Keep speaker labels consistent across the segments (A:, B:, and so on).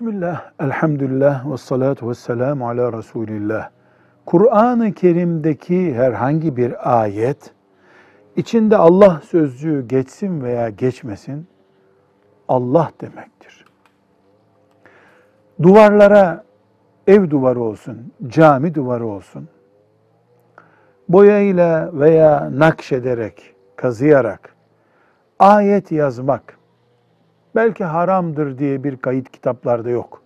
A: Bismillah, elhamdülillah ve salatu ve selamu ala Resulillah. Kur'an-ı Kerim'deki herhangi bir ayet, içinde Allah sözcüğü geçsin veya geçmesin, Allah demektir. Duvarlara ev duvarı olsun, cami duvarı olsun, boyayla veya nakşederek, kazıyarak ayet yazmak, belki haramdır diye bir kayıt kitaplarda yok.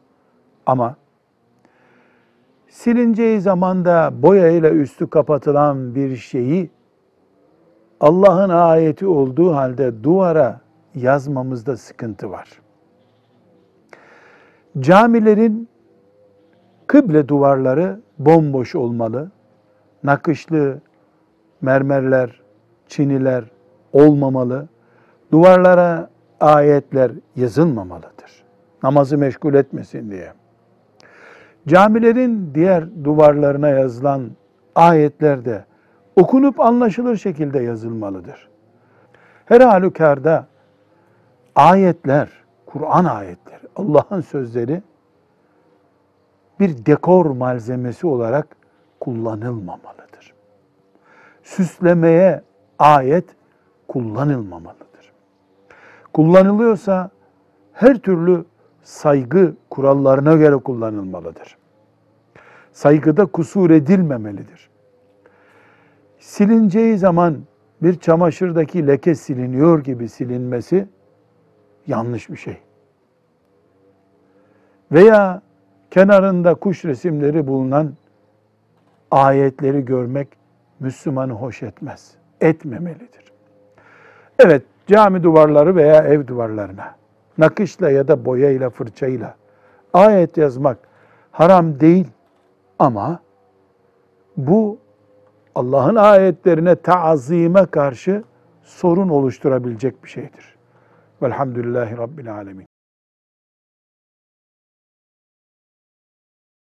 A: Ama silineceği zamanda boyayla üstü kapatılan bir şeyi Allah'ın ayeti olduğu halde duvara yazmamızda sıkıntı var. Camilerin kıble duvarları bomboş olmalı. Nakışlı mermerler, çiniler olmamalı. Duvarlara ayetler yazılmamalıdır. Namazı meşgul etmesin diye. Camilerin diğer duvarlarına yazılan ayetler de okunup anlaşılır şekilde yazılmalıdır. Her halükarda ayetler, Kur'an ayetleri, Allah'ın sözleri bir dekor malzemesi olarak kullanılmamalıdır. Süslemeye ayet kullanılmamalıdır kullanılıyorsa her türlü saygı kurallarına göre kullanılmalıdır. Saygıda kusur edilmemelidir. Silineceği zaman bir çamaşırdaki leke siliniyor gibi silinmesi yanlış bir şey. Veya kenarında kuş resimleri bulunan ayetleri görmek Müslümanı hoş etmez. Etmemelidir. Evet, cami duvarları veya ev duvarlarına nakışla ya da boyayla, fırçayla ayet yazmak haram değil ama bu Allah'ın ayetlerine taazime karşı sorun oluşturabilecek bir şeydir. Velhamdülillahi Rabbil Alemin.